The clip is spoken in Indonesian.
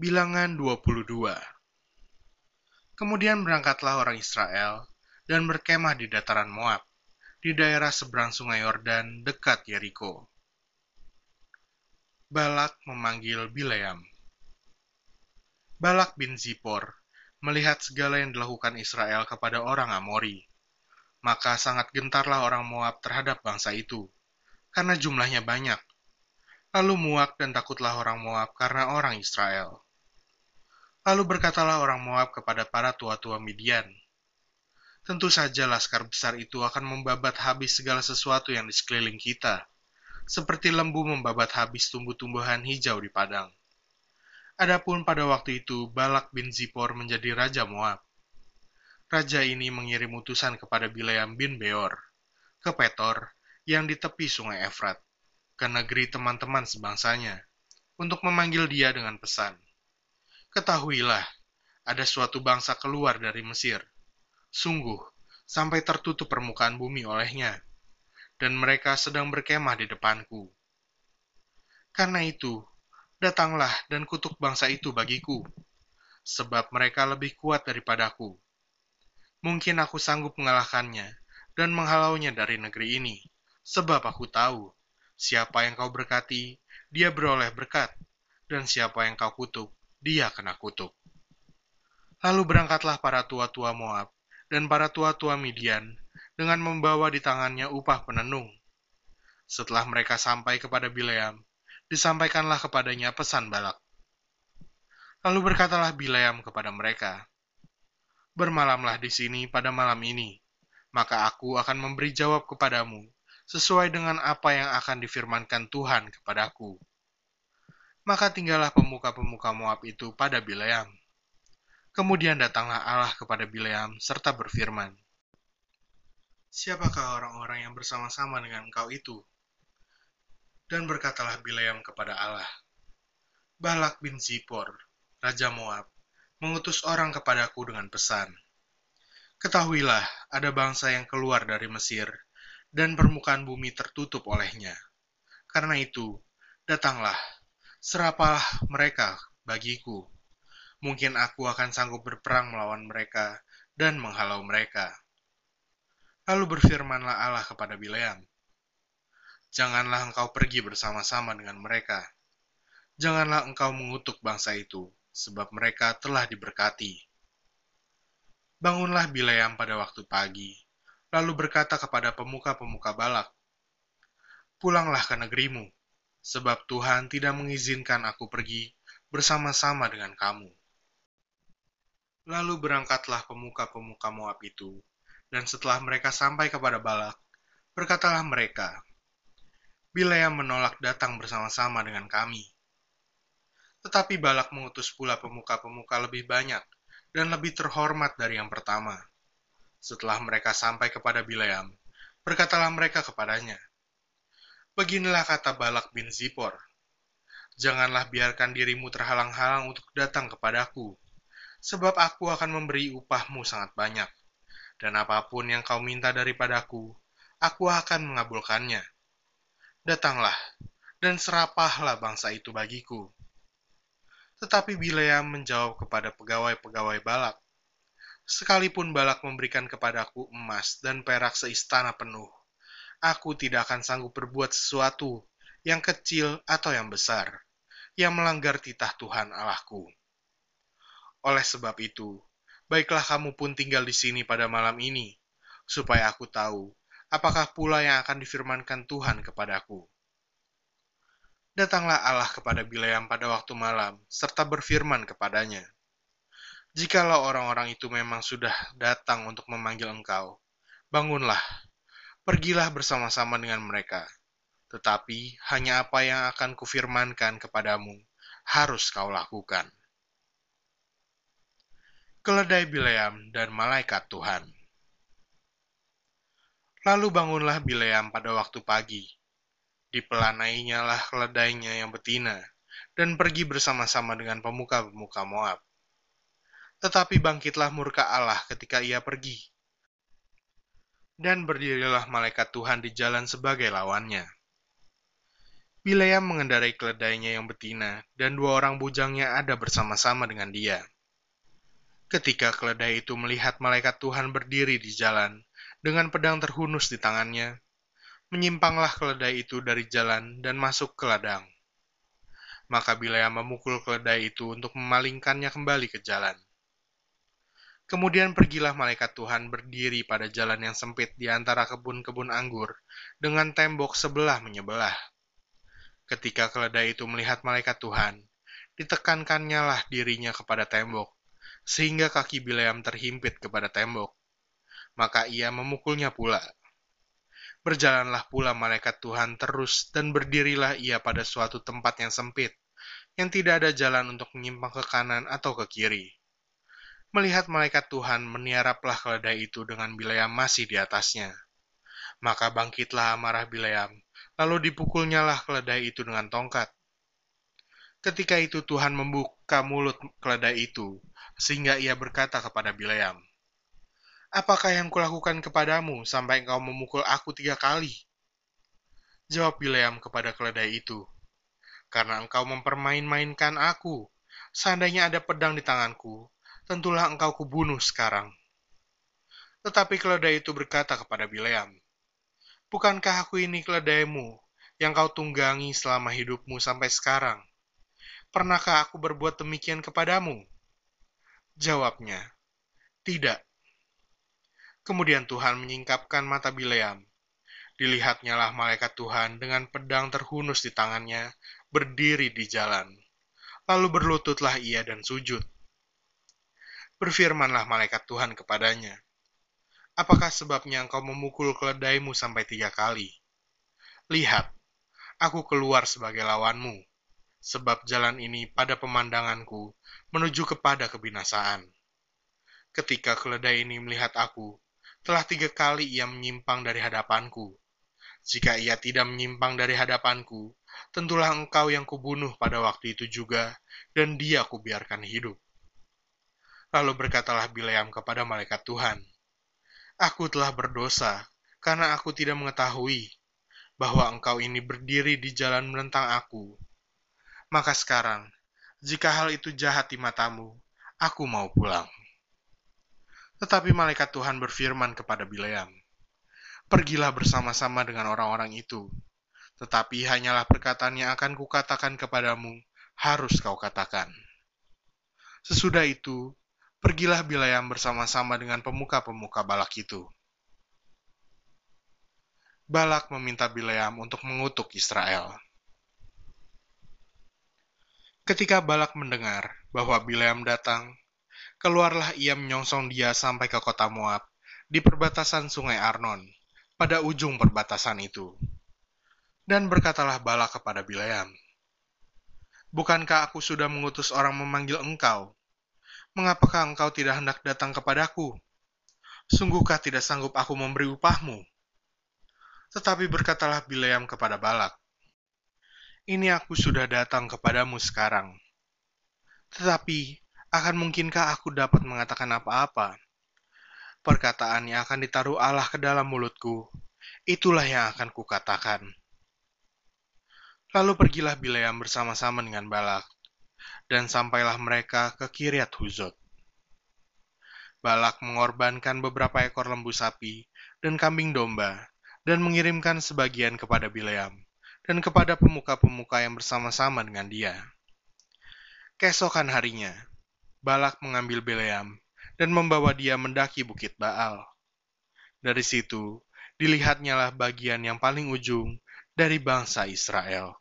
Bilangan 22 Kemudian berangkatlah orang Israel dan berkemah di dataran Moab, di daerah seberang sungai Yordan dekat Yeriko. Balak memanggil Bileam. Balak bin Zipor melihat segala yang dilakukan Israel kepada orang Amori. Maka sangat gentarlah orang Moab terhadap bangsa itu, karena jumlahnya banyak. Lalu muak dan takutlah orang Moab karena orang Israel. Lalu berkatalah orang Moab kepada para tua-tua Midian, Tentu saja laskar besar itu akan membabat habis segala sesuatu yang di sekeliling kita, seperti lembu membabat habis tumbuh-tumbuhan hijau di padang. Adapun pada waktu itu Balak bin Zipor menjadi raja Moab. Raja ini mengirim utusan kepada Bileam bin Beor, ke Petor, yang di tepi sungai Efrat, ke negeri teman-teman sebangsanya, untuk memanggil dia dengan pesan. Ketahuilah, ada suatu bangsa keluar dari Mesir. Sungguh, sampai tertutup permukaan bumi olehnya, dan mereka sedang berkemah di depanku. Karena itu, datanglah dan kutuk bangsa itu bagiku, sebab mereka lebih kuat daripadaku. Mungkin aku sanggup mengalahkannya dan menghalaunya dari negeri ini, sebab aku tahu, siapa yang kau berkati, dia beroleh berkat, dan siapa yang kau kutuk, dia kena kutuk. Lalu berangkatlah para tua-tua Moab dan para tua-tua Midian dengan membawa di tangannya upah penenung. Setelah mereka sampai kepada Bileam, disampaikanlah kepadanya pesan Balak. Lalu berkatalah Bileam kepada mereka, Bermalamlah di sini pada malam ini, maka aku akan memberi jawab kepadamu sesuai dengan apa yang akan difirmankan Tuhan kepadaku. Maka tinggallah pemuka-pemuka Moab itu pada Bileam. Kemudian datanglah Allah kepada Bileam serta berfirman, Siapakah orang-orang yang bersama-sama dengan engkau itu? Dan berkatalah Bileam kepada Allah, Balak bin Zipor, Raja Moab, mengutus orang kepadaku dengan pesan. Ketahuilah, ada bangsa yang keluar dari Mesir, dan permukaan bumi tertutup olehnya. Karena itu, datanglah, serapalah mereka bagiku. Mungkin aku akan sanggup berperang melawan mereka dan menghalau mereka. Lalu berfirmanlah Allah kepada Bileam, Janganlah engkau pergi bersama-sama dengan mereka. Janganlah engkau mengutuk bangsa itu, sebab mereka telah diberkati. Bangunlah Bileam pada waktu pagi, lalu berkata kepada pemuka-pemuka Balak, Pulanglah ke negerimu, sebab Tuhan tidak mengizinkan aku pergi bersama-sama dengan kamu. Lalu berangkatlah pemuka-pemuka Moab itu, dan setelah mereka sampai kepada Balak, berkatalah mereka, Bileam menolak datang bersama-sama dengan kami. Tetapi Balak mengutus pula pemuka-pemuka lebih banyak dan lebih terhormat dari yang pertama. Setelah mereka sampai kepada Bileam, berkatalah mereka kepadanya, Beginilah kata Balak bin Zipor, Janganlah biarkan dirimu terhalang-halang untuk datang kepadaku, sebab aku akan memberi upahmu sangat banyak, dan apa pun yang kau minta daripadaku, aku akan mengabulkannya datanglah, dan serapahlah bangsa itu bagiku. Tetapi Bileam menjawab kepada pegawai-pegawai Balak, Sekalipun Balak memberikan kepadaku emas dan perak seistana penuh, aku tidak akan sanggup berbuat sesuatu yang kecil atau yang besar, yang melanggar titah Tuhan Allahku. Oleh sebab itu, baiklah kamu pun tinggal di sini pada malam ini, supaya aku tahu apakah pula yang akan difirmankan Tuhan kepadaku? Datanglah Allah kepada Bileam pada waktu malam, serta berfirman kepadanya, Jikalau orang-orang itu memang sudah datang untuk memanggil engkau, bangunlah, pergilah bersama-sama dengan mereka. Tetapi hanya apa yang akan kufirmankan kepadamu, harus kau lakukan. Keledai Bileam dan Malaikat Tuhan Lalu bangunlah Bileam pada waktu pagi. Dipelanainya lah keledainya yang betina, dan pergi bersama-sama dengan pemuka-pemuka Moab. Tetapi bangkitlah murka Allah ketika ia pergi. Dan berdirilah malaikat Tuhan di jalan sebagai lawannya. Bileam mengendarai keledainya yang betina, dan dua orang bujangnya ada bersama-sama dengan dia. Ketika keledai itu melihat malaikat Tuhan berdiri di jalan, dengan pedang terhunus di tangannya, menyimpanglah keledai itu dari jalan dan masuk ke ladang. Maka Bileam memukul keledai itu untuk memalingkannya kembali ke jalan. Kemudian pergilah malaikat Tuhan berdiri pada jalan yang sempit di antara kebun-kebun anggur, dengan tembok sebelah menyebelah Ketika keledai itu melihat malaikat Tuhan, ditekankannya lah dirinya kepada tembok, sehingga kaki Bileam terhimpit kepada tembok. Maka ia memukulnya pula. Berjalanlah pula malaikat Tuhan terus dan berdirilah ia pada suatu tempat yang sempit, yang tidak ada jalan untuk menyimpang ke kanan atau ke kiri. Melihat malaikat Tuhan meniaraplah keledai itu dengan Bileam masih di atasnya. Maka bangkitlah amarah Bileam, lalu dipukulnyalah keledai itu dengan tongkat. Ketika itu Tuhan membuka mulut keledai itu, sehingga ia berkata kepada Bileam, Apakah yang kulakukan kepadamu sampai engkau memukul aku tiga kali? Jawab Bileam kepada keledai itu, Karena engkau mempermain-mainkan aku, seandainya ada pedang di tanganku, tentulah engkau kubunuh sekarang. Tetapi keledai itu berkata kepada Bileam, Bukankah aku ini keledaimu yang kau tunggangi selama hidupmu sampai sekarang? Pernahkah aku berbuat demikian kepadamu? Jawabnya, tidak. Kemudian Tuhan menyingkapkan mata Bileam. Dilihatnya lah malaikat Tuhan dengan pedang terhunus di tangannya, berdiri di jalan. Lalu berlututlah ia dan sujud. Berfirmanlah malaikat Tuhan kepadanya, Apakah sebabnya engkau memukul keledaimu sampai tiga kali? Lihat, aku keluar sebagai lawanmu, sebab jalan ini pada pemandanganku menuju kepada kebinasaan. Ketika keledai ini melihat aku, telah tiga kali ia menyimpang dari hadapanku. Jika ia tidak menyimpang dari hadapanku, tentulah engkau yang kubunuh pada waktu itu juga, dan dia kubiarkan hidup. Lalu berkatalah Bileam kepada malaikat Tuhan, Aku telah berdosa, karena aku tidak mengetahui bahwa engkau ini berdiri di jalan menentang aku. Maka sekarang, jika hal itu jahat di matamu, aku mau pulang. Tetapi malaikat Tuhan berfirman kepada Bileam, Pergilah bersama-sama dengan orang-orang itu, tetapi hanyalah perkataan yang akan kukatakan kepadamu, harus kau katakan. Sesudah itu, Pergilah Bilayam bersama-sama dengan pemuka-pemuka Balak itu. Balak meminta Bilayam untuk mengutuk Israel. Ketika Balak mendengar bahwa Bileam datang, keluarlah ia menyongsong dia sampai ke kota Moab, di perbatasan sungai Arnon, pada ujung perbatasan itu. Dan berkatalah Balak kepada Bileam, Bukankah aku sudah mengutus orang memanggil engkau, mengapakah engkau tidak hendak datang kepadaku? Sungguhkah tidak sanggup aku memberi upahmu? Tetapi berkatalah Bileam kepada Balak, Ini aku sudah datang kepadamu sekarang. Tetapi, akan mungkinkah aku dapat mengatakan apa-apa? Perkataan yang akan ditaruh Allah ke dalam mulutku, itulah yang akan kukatakan. Lalu pergilah Bileam bersama-sama dengan Balak, dan sampailah mereka ke Kiryat Huzot. Balak mengorbankan beberapa ekor lembu sapi dan kambing domba, dan mengirimkan sebagian kepada Bileam, dan kepada pemuka-pemuka yang bersama-sama dengan dia. Keesokan harinya, Balak mengambil Bileam, dan membawa dia mendaki bukit Baal. Dari situ, dilihatnyalah bagian yang paling ujung dari bangsa Israel.